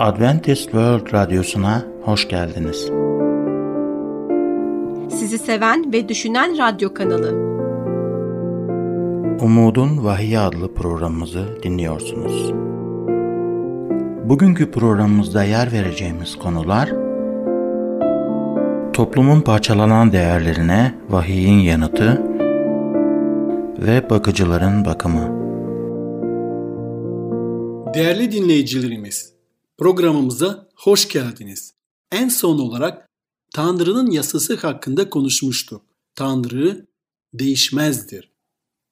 Adventist World Radyosu'na hoş geldiniz. Sizi seven ve düşünen radyo kanalı. Umudun Vahiy adlı programımızı dinliyorsunuz. Bugünkü programımızda yer vereceğimiz konular Toplumun parçalanan değerlerine vahiyin yanıtı ve bakıcıların bakımı. Değerli dinleyicilerimiz, programımıza hoş geldiniz. En son olarak Tanrı'nın yasası hakkında konuşmuştuk. Tanrı değişmezdir.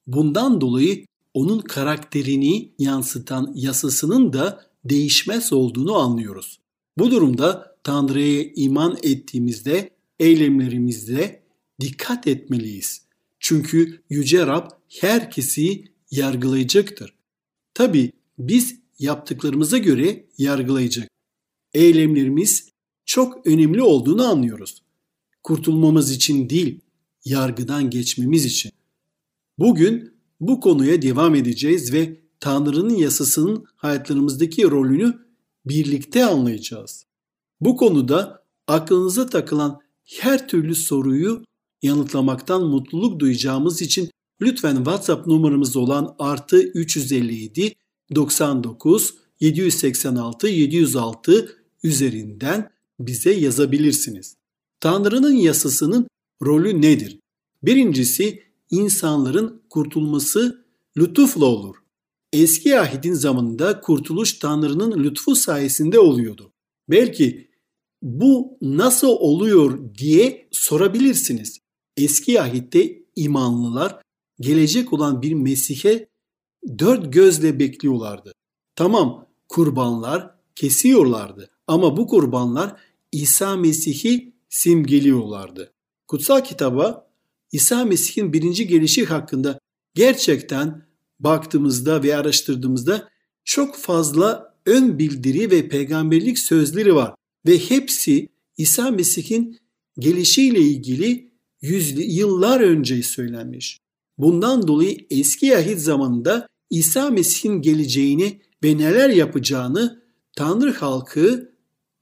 Bundan dolayı onun karakterini yansıtan yasasının da değişmez olduğunu anlıyoruz. Bu durumda Tanrı'ya iman ettiğimizde eylemlerimizde dikkat etmeliyiz. Çünkü Yüce Rab herkesi yargılayacaktır. Tabi biz yaptıklarımıza göre yargılayacak. Eylemlerimiz çok önemli olduğunu anlıyoruz. Kurtulmamız için değil, yargıdan geçmemiz için. Bugün bu konuya devam edeceğiz ve Tanrı'nın yasasının hayatlarımızdaki rolünü birlikte anlayacağız. Bu konuda aklınıza takılan her türlü soruyu yanıtlamaktan mutluluk duyacağımız için lütfen WhatsApp numaramız olan artı 357 99 786 706 üzerinden bize yazabilirsiniz. Tanrı'nın yasasının rolü nedir? Birincisi insanların kurtulması lütufla olur. Eski ahidin zamanında kurtuluş Tanrı'nın lütfu sayesinde oluyordu. Belki bu nasıl oluyor diye sorabilirsiniz. Eski ahitte imanlılar gelecek olan bir Mesih'e dört gözle bekliyorlardı. Tamam kurbanlar kesiyorlardı ama bu kurbanlar İsa Mesih'i simgeliyorlardı. Kutsal kitaba İsa Mesih'in birinci gelişi hakkında gerçekten baktığımızda ve araştırdığımızda çok fazla ön bildiri ve peygamberlik sözleri var ve hepsi İsa Mesih'in gelişiyle ilgili yüz yıllar önce söylenmiş. Bundan dolayı eski ahit zamanında İsa Mesih'in geleceğini ve neler yapacağını Tanrı halkı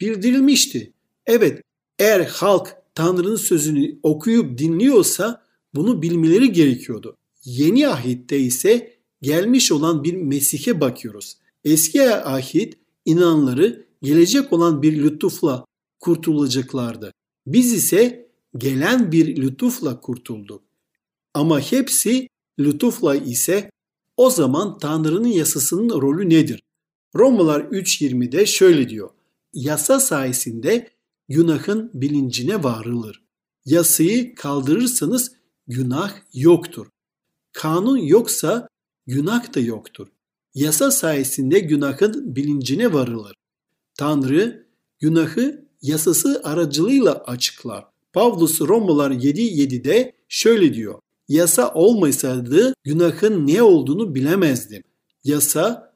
bildirilmişti. Evet, eğer halk Tanrı'nın sözünü okuyup dinliyorsa bunu bilmeleri gerekiyordu. Yeni ahitte ise gelmiş olan bir Mesih'e bakıyoruz. Eski ahit inanları gelecek olan bir lütufla kurtulacaklardı. Biz ise gelen bir lütufla kurtulduk. Ama hepsi lütufla ise o zaman Tanrı'nın yasasının rolü nedir? Romalar 3.20'de şöyle diyor. Yasa sayesinde günahın bilincine varılır. Yasayı kaldırırsanız günah yoktur. Kanun yoksa günah da yoktur. Yasa sayesinde günahın bilincine varılır. Tanrı günahı yasası aracılığıyla açıklar. Pavlus Romalar 7.7'de şöyle diyor. Yasa olmasaydı günahın ne olduğunu bilemezdim. Yasa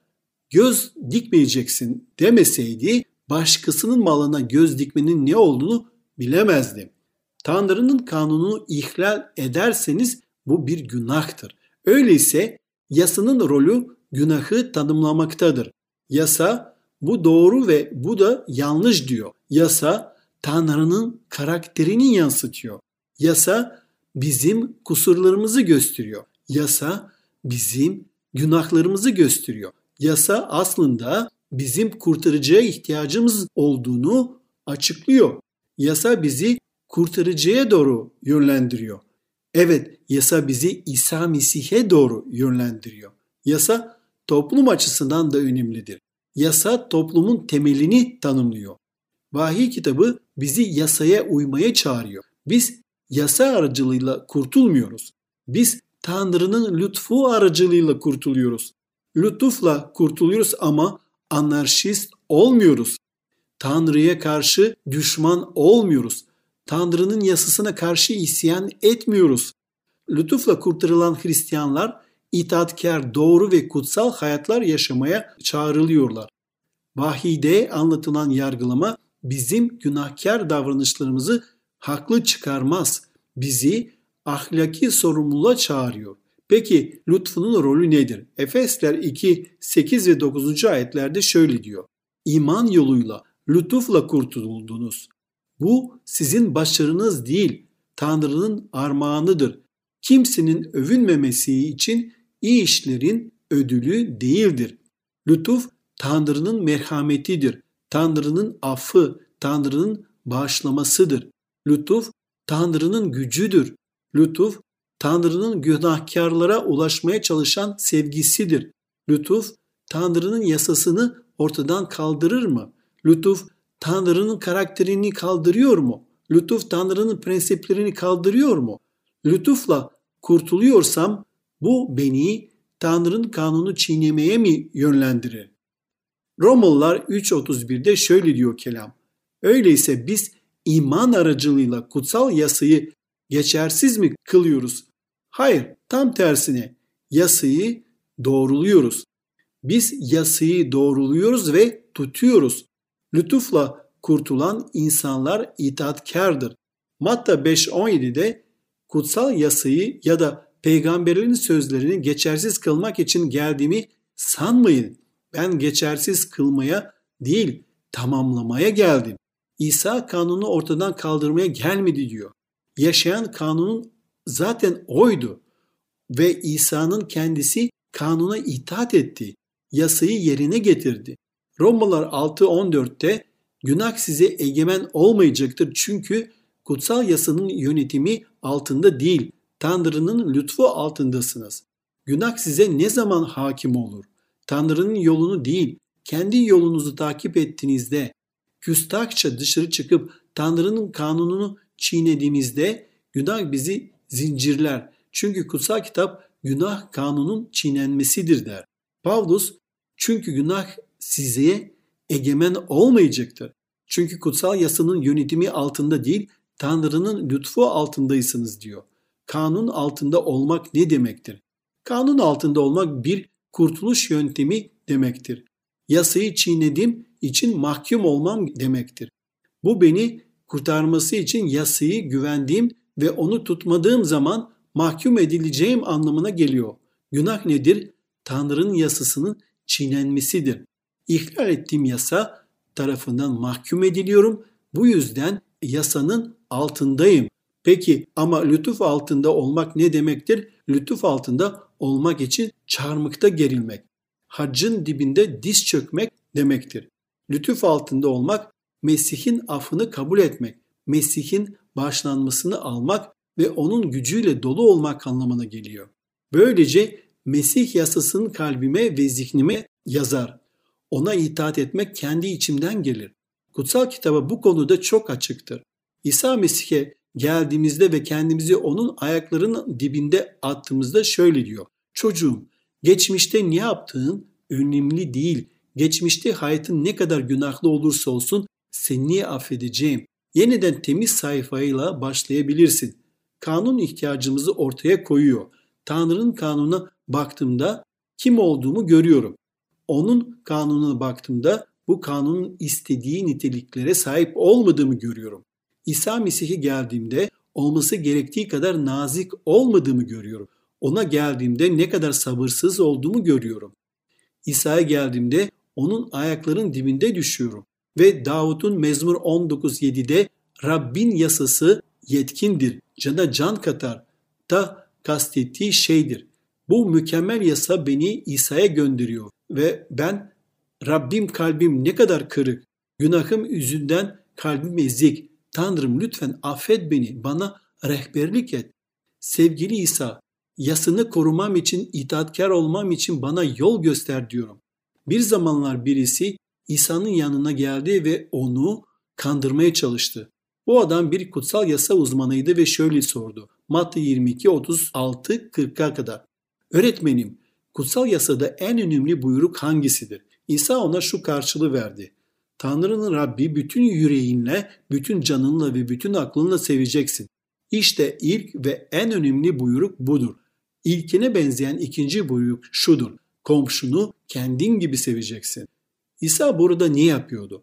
göz dikmeyeceksin demeseydi başkasının malına göz dikmenin ne olduğunu bilemezdim. Tanrı'nın kanununu ihlal ederseniz bu bir günahtır. Öyleyse yasanın rolü günahı tanımlamaktadır. Yasa bu doğru ve bu da yanlış diyor. Yasa Tanrı'nın karakterini yansıtıyor. Yasa bizim kusurlarımızı gösteriyor. Yasa bizim günahlarımızı gösteriyor. Yasa aslında bizim kurtarıcıya ihtiyacımız olduğunu açıklıyor. Yasa bizi kurtarıcıya doğru yönlendiriyor. Evet, yasa bizi İsa Mesih'e doğru yönlendiriyor. Yasa toplum açısından da önemlidir. Yasa toplumun temelini tanımlıyor. Vahiy kitabı bizi yasaya uymaya çağırıyor. Biz yasa aracılığıyla kurtulmuyoruz. Biz Tanrı'nın lütfu aracılığıyla kurtuluyoruz. Lütufla kurtuluyoruz ama anarşist olmuyoruz. Tanrı'ya karşı düşman olmuyoruz. Tanrı'nın yasasına karşı isyan etmiyoruz. Lütufla kurtarılan Hristiyanlar itaatkar, doğru ve kutsal hayatlar yaşamaya çağrılıyorlar. Vahide anlatılan yargılama bizim günahkar davranışlarımızı haklı çıkarmaz. Bizi ahlaki sorumluluğa çağırıyor. Peki lütfunun rolü nedir? Efesler 2, 8 ve 9. ayetlerde şöyle diyor. iman yoluyla, lütufla kurtuldunuz. Bu sizin başarınız değil, Tanrı'nın armağanıdır. Kimsenin övünmemesi için iyi işlerin ödülü değildir. Lütuf Tanrı'nın merhametidir. Tanrı'nın affı, Tanrı'nın bağışlamasıdır. Lütuf Tanrı'nın gücüdür. Lütuf Tanrı'nın günahkarlara ulaşmaya çalışan sevgisidir. Lütuf Tanrı'nın yasasını ortadan kaldırır mı? Lütuf Tanrı'nın karakterini kaldırıyor mu? Lütuf Tanrı'nın prensiplerini kaldırıyor mu? Lütufla kurtuluyorsam bu beni Tanrı'nın kanunu çiğnemeye mi yönlendirir? Romalılar 3.31'de şöyle diyor kelam. Öyleyse biz iman aracılığıyla kutsal yasayı geçersiz mi kılıyoruz? Hayır, tam tersine yasayı doğruluyoruz. Biz yasayı doğruluyoruz ve tutuyoruz. Lütufla kurtulan insanlar itaatkardır. Matta 5.17'de kutsal yasayı ya da peygamberlerin sözlerini geçersiz kılmak için geldiğimi sanmayın. Ben geçersiz kılmaya değil tamamlamaya geldim. İsa kanunu ortadan kaldırmaya gelmedi diyor. Yaşayan kanunun zaten oydu ve İsa'nın kendisi kanuna itaat etti. Yasayı yerine getirdi. Romalılar 6.14'te günah size egemen olmayacaktır çünkü kutsal yasanın yönetimi altında değil, Tanrı'nın lütfu altındasınız. Günah size ne zaman hakim olur? Tanrı'nın yolunu değil, kendi yolunuzu takip ettiğinizde, küstahça dışarı çıkıp Tanrı'nın kanununu çiğnediğimizde günah bizi zincirler. Çünkü kutsal kitap günah kanunun çiğnenmesidir der. Pavlus çünkü günah size egemen olmayacaktır. Çünkü kutsal yasanın yönetimi altında değil, Tanrı'nın lütfu altındaysınız diyor. Kanun altında olmak ne demektir? Kanun altında olmak bir kurtuluş yöntemi demektir. Yasayı çiğnedim için mahkum olmam demektir. Bu beni kurtarması için yasayı güvendiğim ve onu tutmadığım zaman mahkum edileceğim anlamına geliyor. Günah nedir? Tanrı'nın yasasının çiğnenmesidir. İhlal ettiğim yasa tarafından mahkum ediliyorum. Bu yüzden yasanın altındayım. Peki ama lütuf altında olmak ne demektir? Lütuf altında olmak için çarmıkta gerilmek. Haccın dibinde diz çökmek demektir. Lütuf altında olmak Mesih'in affını kabul etmek, Mesih'in bağışlanmasını almak ve onun gücüyle dolu olmak anlamına geliyor. Böylece Mesih yasasının kalbime ve zihnime yazar. Ona itaat etmek kendi içimden gelir. Kutsal kitaba bu konuda çok açıktır. İsa Mesih'e geldiğimizde ve kendimizi onun ayaklarının dibinde attığımızda şöyle diyor. Çocuğum, geçmişte ne yaptığın önemli değil. Geçmişte hayatın ne kadar günahlı olursa olsun seni affedeceğim. Yeniden temiz sayfayla başlayabilirsin. Kanun ihtiyacımızı ortaya koyuyor. Tanrı'nın kanununa baktığımda kim olduğumu görüyorum. Onun kanununa baktığımda bu kanunun istediği niteliklere sahip olmadığımı görüyorum. İsa Mesih'e geldiğimde olması gerektiği kadar nazik olmadığımı görüyorum. Ona geldiğimde ne kadar sabırsız olduğumu görüyorum. İsa'ya geldiğimde onun ayaklarının dibinde düşüyorum. Ve Davut'un Mezmur 19.7'de Rabbin yasası yetkindir, cana can katar da kastettiği şeydir. Bu mükemmel yasa beni İsa'ya gönderiyor ve ben Rabbim kalbim ne kadar kırık, günahım yüzünden kalbim ezik. Tanrım lütfen affet beni, bana rehberlik et. Sevgili İsa, yasını korumam için, itaatkar olmam için bana yol göster diyorum. Bir zamanlar birisi İsa'nın yanına geldi ve onu kandırmaya çalıştı. Bu adam bir kutsal yasa uzmanıydı ve şöyle sordu. Matta 22, 36, 40'a kadar. Öğretmenim, kutsal yasada en önemli buyruk hangisidir? İsa ona şu karşılığı verdi. Tanrı'nın Rabbi bütün yüreğinle, bütün canınla ve bütün aklınla seveceksin. İşte ilk ve en önemli buyruk budur. İlkine benzeyen ikinci buyruk şudur. Komşunu kendin gibi seveceksin. İsa burada ne yapıyordu?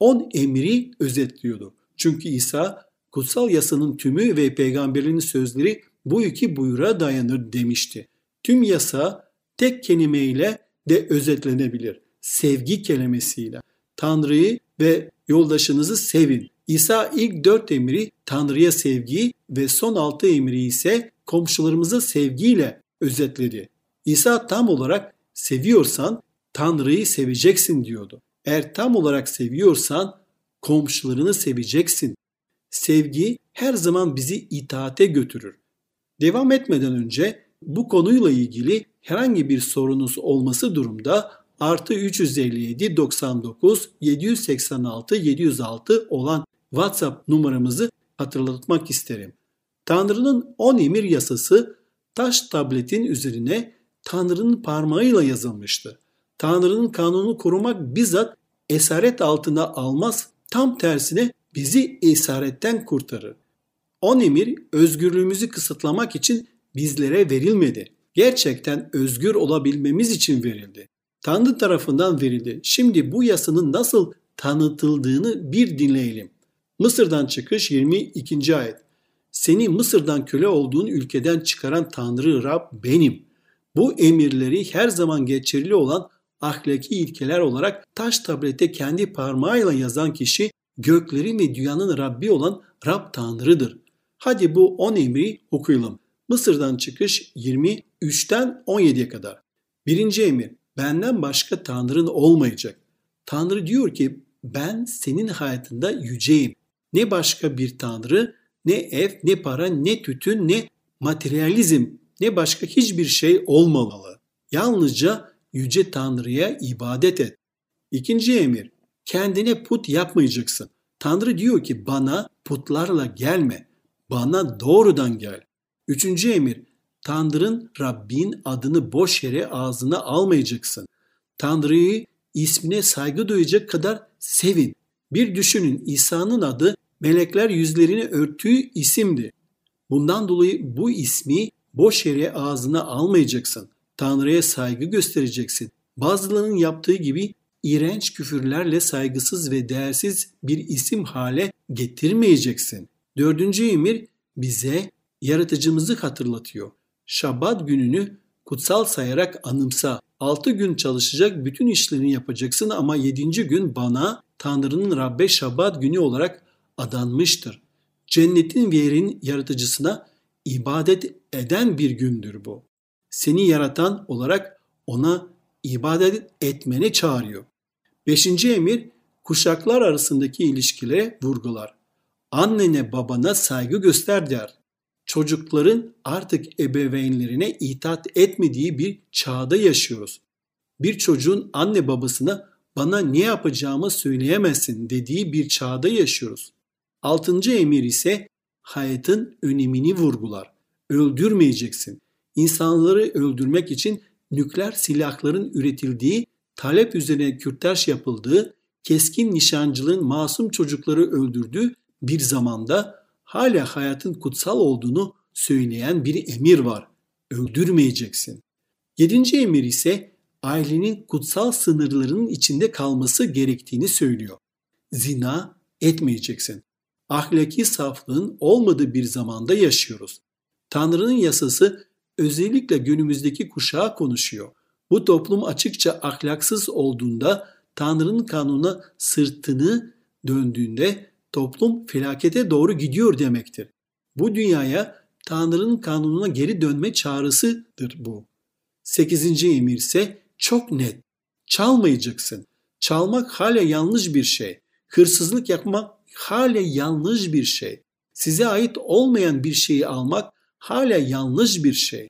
On emri özetliyordu. Çünkü İsa kutsal yasanın tümü ve peygamberlerin sözleri bu iki buyruğa dayanır demişti. Tüm yasa tek kelimeyle de özetlenebilir. Sevgi kelimesiyle. Tanrı'yı ve yoldaşınızı sevin. İsa ilk dört emri Tanrı'ya sevgi ve son altı emri ise komşularımıza sevgiyle özetledi. İsa tam olarak seviyorsan Tanrı'yı seveceksin diyordu. Eğer tam olarak seviyorsan komşularını seveceksin. Sevgi her zaman bizi itaate götürür. Devam etmeden önce bu konuyla ilgili herhangi bir sorunuz olması durumda artı 357 99 786 706 olan WhatsApp numaramızı hatırlatmak isterim. Tanrı'nın 10 emir yasası taş tabletin üzerine Tanrı'nın parmağıyla yazılmıştı. Tanrı'nın kanunu korumak bizzat esaret altına almaz, tam tersine bizi esaretten kurtarır. 10 emir özgürlüğümüzü kısıtlamak için bizlere verilmedi. Gerçekten özgür olabilmemiz için verildi. Tanrı tarafından verildi. Şimdi bu yasanın nasıl tanıtıldığını bir dinleyelim. Mısır'dan çıkış 22. ayet. Seni Mısır'dan köle olduğun ülkeden çıkaran Tanrı Rab benim. Bu emirleri her zaman geçerli olan ahlaki ilkeler olarak taş tablete kendi parmağıyla yazan kişi göklerin ve dünyanın Rabbi olan Rab Tanrı'dır. Hadi bu 10 emri okuyalım. Mısır'dan çıkış 23'ten 17'ye kadar. Birinci emir, benden başka Tanrın olmayacak. Tanrı diyor ki ben senin hayatında yüceyim. Ne başka bir Tanrı, ne ev, ne para, ne tütün, ne materyalizm, ne başka hiçbir şey olmamalı. Yalnızca yüce Tanrı'ya ibadet et. İkinci emir, kendine put yapmayacaksın. Tanrı diyor ki bana putlarla gelme, bana doğrudan gel. Üçüncü emir, Tanrı'nın Rabbin adını boş yere ağzına almayacaksın. Tanrı'yı ismine saygı duyacak kadar sevin. Bir düşünün İsa'nın adı melekler yüzlerini örttüğü isimdi. Bundan dolayı bu ismi boş yere ağzına almayacaksın. Tanrı'ya saygı göstereceksin. Bazılarının yaptığı gibi iğrenç küfürlerle saygısız ve değersiz bir isim hale getirmeyeceksin. Dördüncü emir bize yaratıcımızı hatırlatıyor. Şabat gününü kutsal sayarak anımsa. Altı gün çalışacak bütün işlerini yapacaksın ama yedinci gün bana Tanrı'nın Rabbe Şabat günü olarak adanmıştır. Cennetin ve yerin yaratıcısına ibadet eden bir gündür bu. Seni yaratan olarak ona ibadet etmeni çağırıyor. Beşinci emir kuşaklar arasındaki ilişkilere vurgular. Annene babana saygı göster der. Çocukların artık ebeveynlerine itaat etmediği bir çağda yaşıyoruz. Bir çocuğun anne babasına bana ne yapacağımı söyleyemezsin dediği bir çağda yaşıyoruz. Altıncı emir ise hayatın önemini vurgular. Öldürmeyeceksin. İnsanları öldürmek için nükleer silahların üretildiği, talep üzerine kürtaj yapıldığı, keskin nişancılığın masum çocukları öldürdüğü bir zamanda hala hayatın kutsal olduğunu söyleyen bir emir var. Öldürmeyeceksin. Yedinci emir ise ailenin kutsal sınırlarının içinde kalması gerektiğini söylüyor. Zina etmeyeceksin. Ahlaki saflığın olmadığı bir zamanda yaşıyoruz. Tanrı'nın yasası özellikle günümüzdeki kuşağa konuşuyor. Bu toplum açıkça ahlaksız olduğunda Tanrı'nın kanuna sırtını döndüğünde toplum felakete doğru gidiyor demektir. Bu dünyaya Tanrı'nın kanununa geri dönme çağrısıdır bu. Sekizinci emir ise çok net. Çalmayacaksın. Çalmak hala yanlış bir şey. Hırsızlık yapmak hala yanlış bir şey. Size ait olmayan bir şeyi almak hala yanlış bir şey.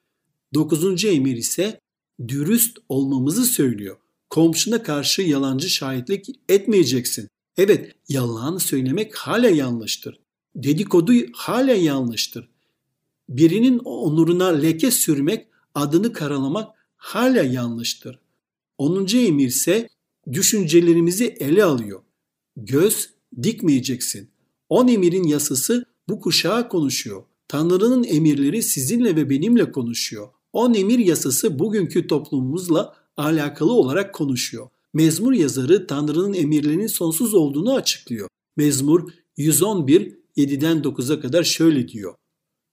Dokuzuncu emir ise dürüst olmamızı söylüyor. Komşuna karşı yalancı şahitlik etmeyeceksin. Evet, yalan söylemek hala yanlıştır. Dedikodu hala yanlıştır. Birinin onuruna leke sürmek, adını karalamak hala yanlıştır. 10. emir ise düşüncelerimizi ele alıyor. Göz dikmeyeceksin. 10 emirin yasası bu kuşağa konuşuyor. Tanrı'nın emirleri sizinle ve benimle konuşuyor. 10 emir yasası bugünkü toplumumuzla alakalı olarak konuşuyor. Mezmur yazarı Tanrı'nın emirlerinin sonsuz olduğunu açıklıyor. Mezmur 111 7'den 9'a kadar şöyle diyor.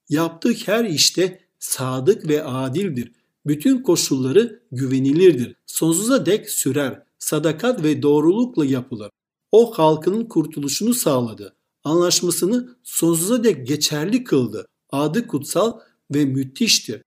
Yaptığı her işte sadık ve adildir. Bütün koşulları güvenilirdir. Sonsuza dek sürer. sadakat ve doğrulukla yapılır. O halkının kurtuluşunu sağladı. Anlaşmasını sonsuza dek geçerli kıldı. Adı kutsal ve müthiştir.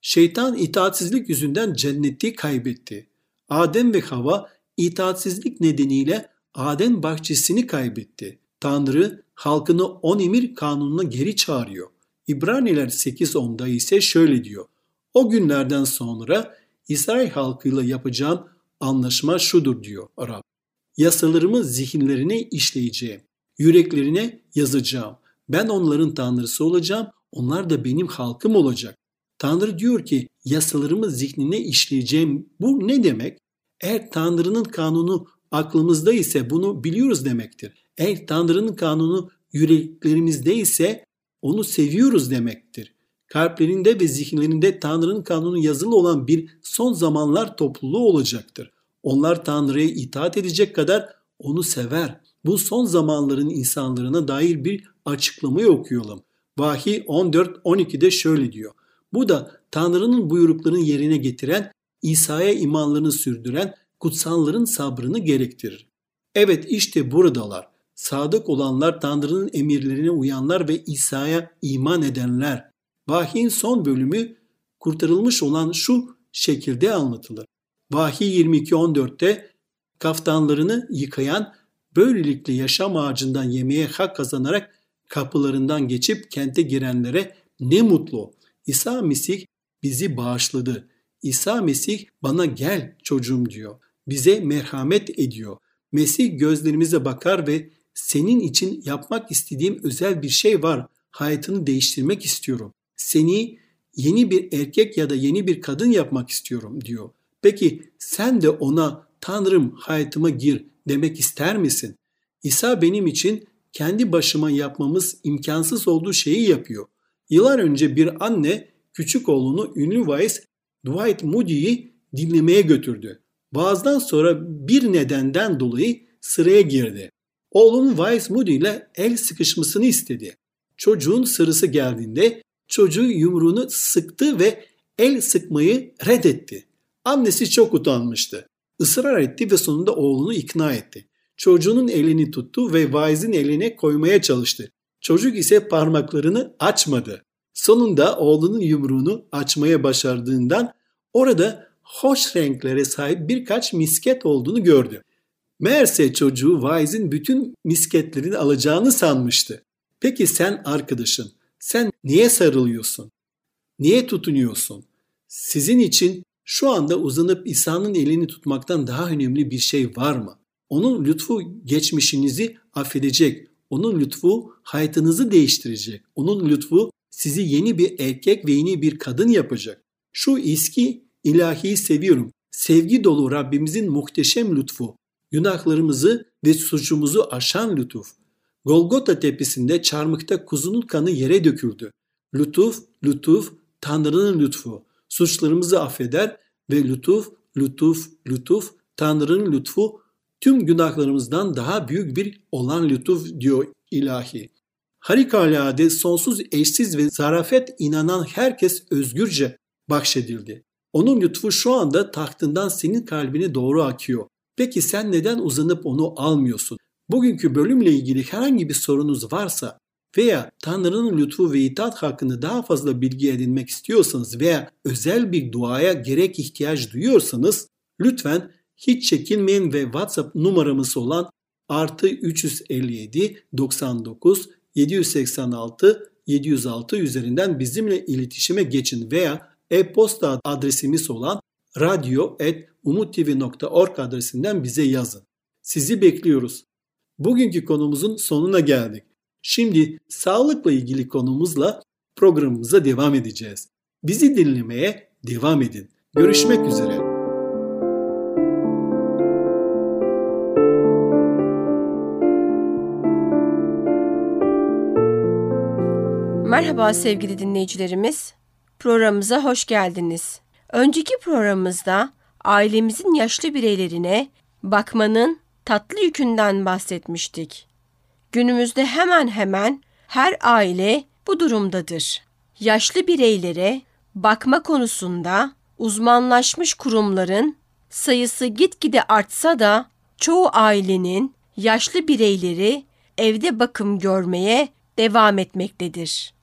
Şeytan itaatsizlik yüzünden cenneti kaybetti. Adem ve Hava itaatsizlik nedeniyle Adem bahçesini kaybetti. Tanrı halkını on emir kanununa geri çağırıyor. İbraniler 8.10'da ise şöyle diyor. O günlerden sonra İsrail halkıyla yapacağım anlaşma şudur diyor Rab. Yasalarımı zihinlerine işleyeceğim. Yüreklerine yazacağım. Ben onların tanrısı olacağım. Onlar da benim halkım olacak. Tanrı diyor ki yasalarımı zihnine işleyeceğim. Bu ne demek? Eğer Tanrı'nın kanunu aklımızda ise bunu biliyoruz demektir. Eğer Tanrı'nın kanunu yüreklerimizde ise onu seviyoruz demektir. Kalplerinde ve zihinlerinde Tanrı'nın kanunu yazılı olan bir son zamanlar topluluğu olacaktır. Onlar Tanrı'ya itaat edecek kadar onu sever. Bu son zamanların insanlarına dair bir açıklamayı okuyalım. Vahiy 14-12'de şöyle diyor. Bu da Tanrı'nın buyruklarını yerine getiren, İsa'ya imanlarını sürdüren kutsalların sabrını gerektirir. Evet işte buradalar. Sadık olanlar Tanrı'nın emirlerine uyanlar ve İsa'ya iman edenler. Vahyin son bölümü kurtarılmış olan şu şekilde anlatılır. Vahiy 22.14'te kaftanlarını yıkayan böylelikle yaşam ağacından yemeye hak kazanarak kapılarından geçip kente girenlere ne mutlu. İsa Mesih bizi bağışladı. İsa Mesih bana gel çocuğum diyor. Bize merhamet ediyor. Mesih gözlerimize bakar ve senin için yapmak istediğim özel bir şey var. Hayatını değiştirmek istiyorum. Seni yeni bir erkek ya da yeni bir kadın yapmak istiyorum diyor. Peki sen de ona Tanrım hayatıma gir demek ister misin? İsa benim için kendi başıma yapmamız imkansız olduğu şeyi yapıyor. Yıllar önce bir anne küçük oğlunu ünlü vaiz Dwight Moody'yi dinlemeye götürdü. Vaazdan sonra bir nedenden dolayı sıraya girdi. Oğlunun Wise Moody ile el sıkışmasını istedi. Çocuğun sırası geldiğinde çocuğu yumruğunu sıktı ve el sıkmayı reddetti. Annesi çok utanmıştı. Israr etti ve sonunda oğlunu ikna etti. Çocuğunun elini tuttu ve Wise'in eline koymaya çalıştı. Çocuk ise parmaklarını açmadı. Sonunda oğlunun yumruğunu açmaya başardığından orada hoş renklere sahip birkaç misket olduğunu gördü. Meğerse çocuğu Wise'in bütün misketlerini alacağını sanmıştı. Peki sen arkadaşım, sen niye sarılıyorsun? Niye tutunuyorsun? Sizin için şu anda uzanıp İsa'nın elini tutmaktan daha önemli bir şey var mı? Onun lütfu geçmişinizi affedecek. Onun lütfu hayatınızı değiştirecek. Onun lütfu sizi yeni bir erkek ve yeni bir kadın yapacak. Şu eski ilahiyi seviyorum. Sevgi dolu Rabbimizin muhteşem lütfu günahlarımızı ve suçumuzu aşan lütuf. Golgota tepesinde çarmıkta kuzunun kanı yere döküldü. Lütuf, lütuf, Tanrı'nın lütfu. Suçlarımızı affeder ve lütuf, lütuf, lütuf, Tanrı'nın lütfu tüm günahlarımızdan daha büyük bir olan lütuf diyor ilahi. Harikulade sonsuz eşsiz ve zarafet inanan herkes özgürce bahşedildi. Onun lütfu şu anda tahtından senin kalbine doğru akıyor. Peki sen neden uzanıp onu almıyorsun? Bugünkü bölümle ilgili herhangi bir sorunuz varsa veya Tanrı'nın lütfu ve itaat hakkında daha fazla bilgi edinmek istiyorsanız veya özel bir duaya gerek ihtiyaç duyuyorsanız lütfen hiç çekinmeyin ve WhatsApp numaramız olan artı 357 99 786 706 üzerinden bizimle iletişime geçin veya e-posta adresimiz olan radyo.umuttv.org adresinden bize yazın. Sizi bekliyoruz. Bugünkü konumuzun sonuna geldik. Şimdi sağlıkla ilgili konumuzla programımıza devam edeceğiz. Bizi dinlemeye devam edin. Görüşmek üzere. Merhaba sevgili dinleyicilerimiz. Programımıza hoş geldiniz. Önceki programımızda ailemizin yaşlı bireylerine bakmanın tatlı yükünden bahsetmiştik. Günümüzde hemen hemen her aile bu durumdadır. Yaşlı bireylere bakma konusunda uzmanlaşmış kurumların sayısı gitgide artsa da çoğu ailenin yaşlı bireyleri evde bakım görmeye devam etmektedir.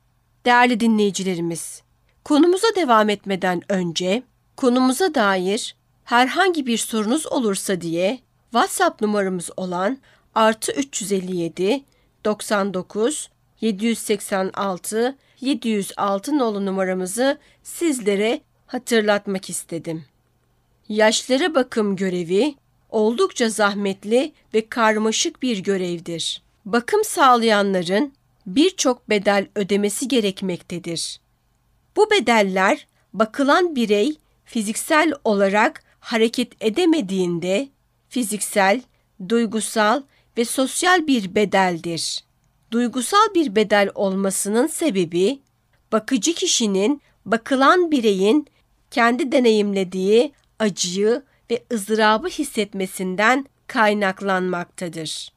Değerli dinleyicilerimiz, konumuza devam etmeden önce konumuza dair herhangi bir sorunuz olursa diye WhatsApp numaramız olan artı 357 99 786 706 nolu numaramızı sizlere hatırlatmak istedim. Yaşlara bakım görevi oldukça zahmetli ve karmaşık bir görevdir. Bakım sağlayanların birçok bedel ödemesi gerekmektedir. Bu bedeller bakılan birey fiziksel olarak hareket edemediğinde fiziksel, duygusal ve sosyal bir bedeldir. Duygusal bir bedel olmasının sebebi bakıcı kişinin bakılan bireyin kendi deneyimlediği acıyı ve ızdırabı hissetmesinden kaynaklanmaktadır.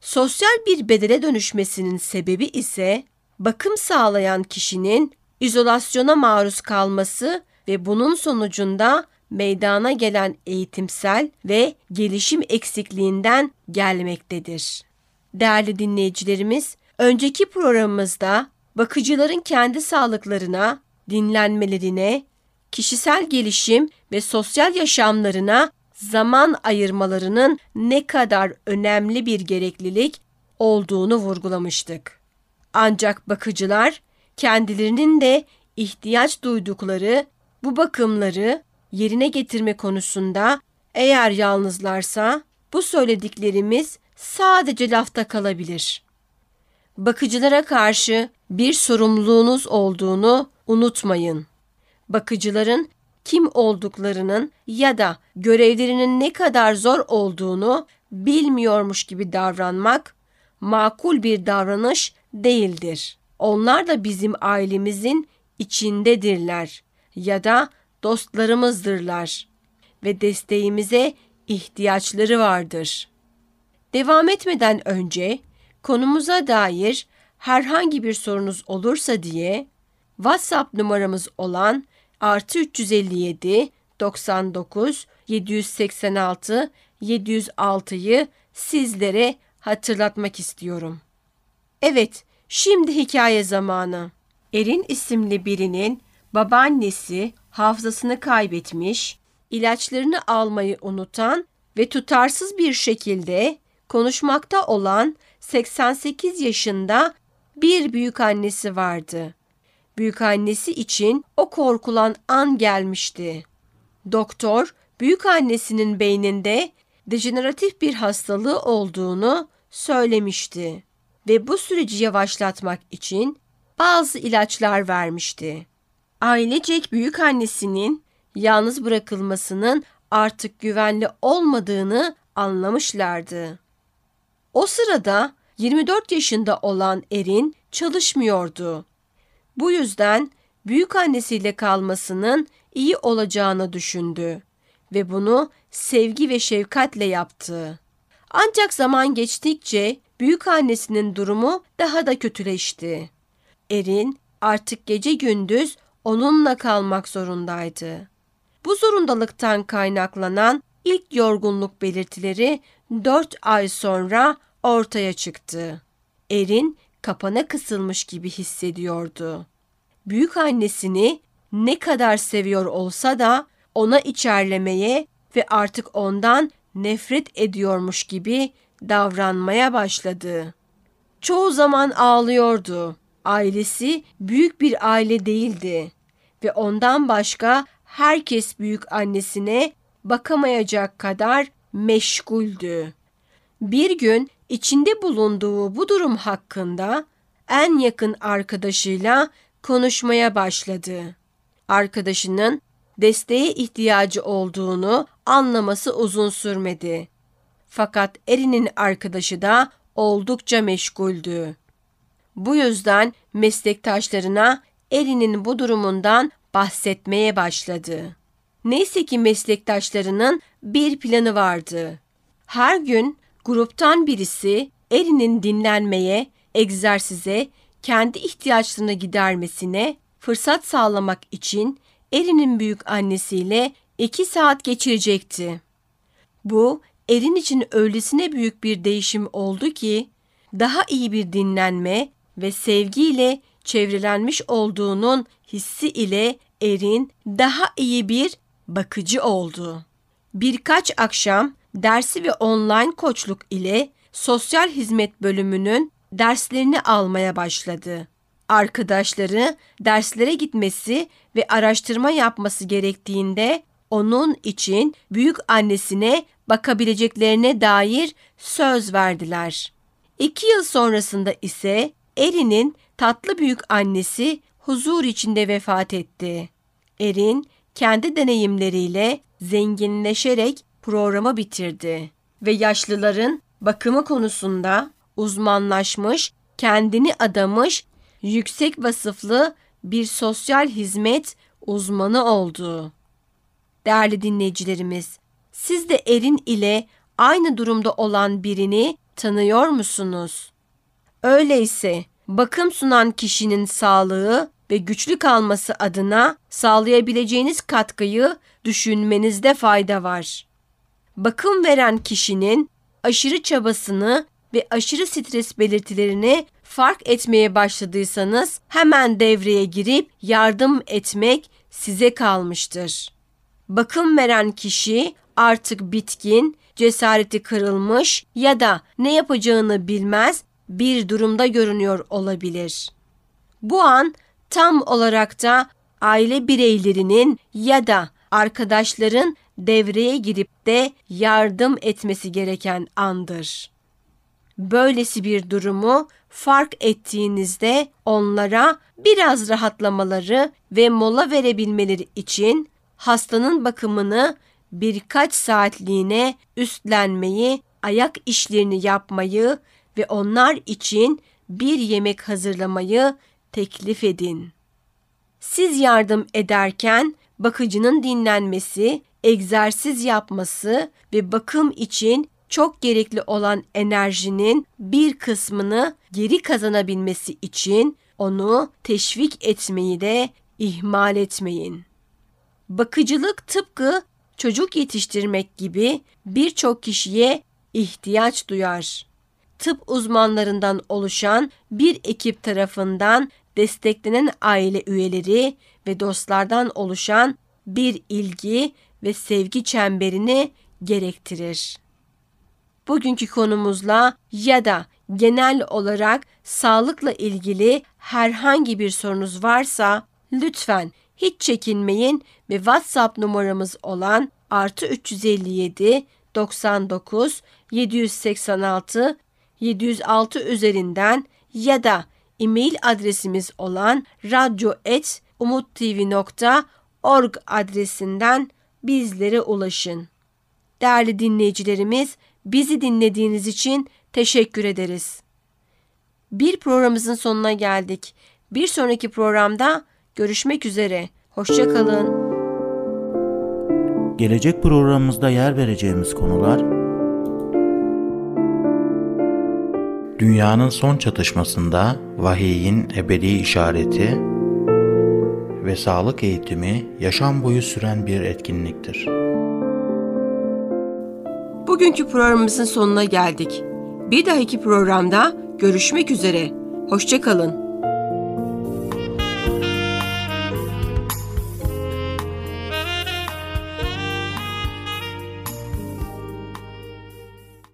Sosyal bir bedele dönüşmesinin sebebi ise bakım sağlayan kişinin izolasyona maruz kalması ve bunun sonucunda meydana gelen eğitimsel ve gelişim eksikliğinden gelmektedir. Değerli dinleyicilerimiz, önceki programımızda bakıcıların kendi sağlıklarına, dinlenmelerine, kişisel gelişim ve sosyal yaşamlarına zaman ayırmalarının ne kadar önemli bir gereklilik olduğunu vurgulamıştık. Ancak bakıcılar kendilerinin de ihtiyaç duydukları bu bakımları yerine getirme konusunda eğer yalnızlarsa bu söylediklerimiz sadece lafta kalabilir. Bakıcılara karşı bir sorumluluğunuz olduğunu unutmayın. Bakıcıların kim olduklarının ya da görevlerinin ne kadar zor olduğunu bilmiyormuş gibi davranmak makul bir davranış değildir. Onlar da bizim ailemizin içindedirler ya da dostlarımızdırlar ve desteğimize ihtiyaçları vardır. Devam etmeden önce konumuza dair herhangi bir sorunuz olursa diye WhatsApp numaramız olan artı 357 99 786 706'yı sizlere hatırlatmak istiyorum. Evet, şimdi hikaye zamanı. Erin isimli birinin babaannesi hafızasını kaybetmiş, ilaçlarını almayı unutan ve tutarsız bir şekilde konuşmakta olan 88 yaşında bir büyük annesi vardı. Büyük annesi için o korkulan an gelmişti. Doktor, büyük annesinin beyninde dejeneratif bir hastalığı olduğunu söylemişti ve bu süreci yavaşlatmak için bazı ilaçlar vermişti. Ailecek büyük annesinin yalnız bırakılmasının artık güvenli olmadığını anlamışlardı. O sırada 24 yaşında olan Erin çalışmıyordu. Bu yüzden büyük annesiyle kalmasının iyi olacağını düşündü ve bunu sevgi ve şefkatle yaptı. Ancak zaman geçtikçe büyük annesinin durumu daha da kötüleşti. Erin artık gece gündüz onunla kalmak zorundaydı. Bu zorundalıktan kaynaklanan ilk yorgunluk belirtileri 4 ay sonra ortaya çıktı. Erin kapana kısılmış gibi hissediyordu. Büyük annesini ne kadar seviyor olsa da ona içerlemeye ve artık ondan nefret ediyormuş gibi davranmaya başladı. Çoğu zaman ağlıyordu. Ailesi büyük bir aile değildi ve ondan başka herkes büyük annesine bakamayacak kadar meşguldü. Bir gün içinde bulunduğu bu durum hakkında en yakın arkadaşıyla konuşmaya başladı. Arkadaşının desteğe ihtiyacı olduğunu anlaması uzun sürmedi. Fakat Erin'in arkadaşı da oldukça meşguldü. Bu yüzden meslektaşlarına Erin'in bu durumundan bahsetmeye başladı. Neyse ki meslektaşlarının bir planı vardı. Her gün gruptan birisi Erin'in dinlenmeye, egzersize, kendi ihtiyaçlarını gidermesine fırsat sağlamak için Erin'in büyük annesiyle iki saat geçirecekti. Bu Erin için öylesine büyük bir değişim oldu ki daha iyi bir dinlenme ve sevgiyle çevrelenmiş olduğunun hissi ile Erin daha iyi bir bakıcı oldu. Birkaç akşam dersi ve online koçluk ile sosyal hizmet bölümünün derslerini almaya başladı. Arkadaşları derslere gitmesi ve araştırma yapması gerektiğinde onun için büyük annesine bakabileceklerine dair söz verdiler. İki yıl sonrasında ise Erin'in tatlı büyük annesi huzur içinde vefat etti. Erin kendi deneyimleriyle zenginleşerek programı bitirdi ve yaşlıların bakımı konusunda uzmanlaşmış, kendini adamış, yüksek vasıflı bir sosyal hizmet uzmanı oldu. Değerli dinleyicilerimiz, siz de Erin ile aynı durumda olan birini tanıyor musunuz? Öyleyse bakım sunan kişinin sağlığı ve güçlü kalması adına sağlayabileceğiniz katkıyı düşünmenizde fayda var. Bakım veren kişinin aşırı çabasını ve aşırı stres belirtilerini fark etmeye başladıysanız hemen devreye girip yardım etmek size kalmıştır. Bakım veren kişi artık bitkin, cesareti kırılmış ya da ne yapacağını bilmez bir durumda görünüyor olabilir. Bu an tam olarak da aile bireylerinin ya da arkadaşların devreye girip de yardım etmesi gereken andır. Böylesi bir durumu fark ettiğinizde onlara biraz rahatlamaları ve mola verebilmeleri için hastanın bakımını birkaç saatliğine üstlenmeyi, ayak işlerini yapmayı ve onlar için bir yemek hazırlamayı teklif edin. Siz yardım ederken bakıcının dinlenmesi, egzersiz yapması ve bakım için çok gerekli olan enerjinin bir kısmını geri kazanabilmesi için onu teşvik etmeyi de ihmal etmeyin. Bakıcılık tıpkı çocuk yetiştirmek gibi birçok kişiye ihtiyaç duyar. Tıp uzmanlarından oluşan bir ekip tarafından desteklenen aile üyeleri ve dostlardan oluşan bir ilgi ve sevgi çemberini gerektirir. Bugünkü konumuzla ya da genel olarak sağlıkla ilgili herhangi bir sorunuz varsa lütfen hiç çekinmeyin ve WhatsApp numaramız olan artı 357 99 786 706 üzerinden ya da e-mail adresimiz olan radyo.umuttv.org adresinden bizlere ulaşın. Değerli dinleyicilerimiz, bizi dinlediğiniz için teşekkür ederiz. Bir programımızın sonuna geldik. Bir sonraki programda görüşmek üzere. Hoşçakalın. Gelecek programımızda yer vereceğimiz konular Dünyanın son çatışmasında vahiyin ebedi işareti ve sağlık eğitimi yaşam boyu süren bir etkinliktir. Bugünkü programımızın sonuna geldik. Bir dahaki programda görüşmek üzere. Hoşçakalın.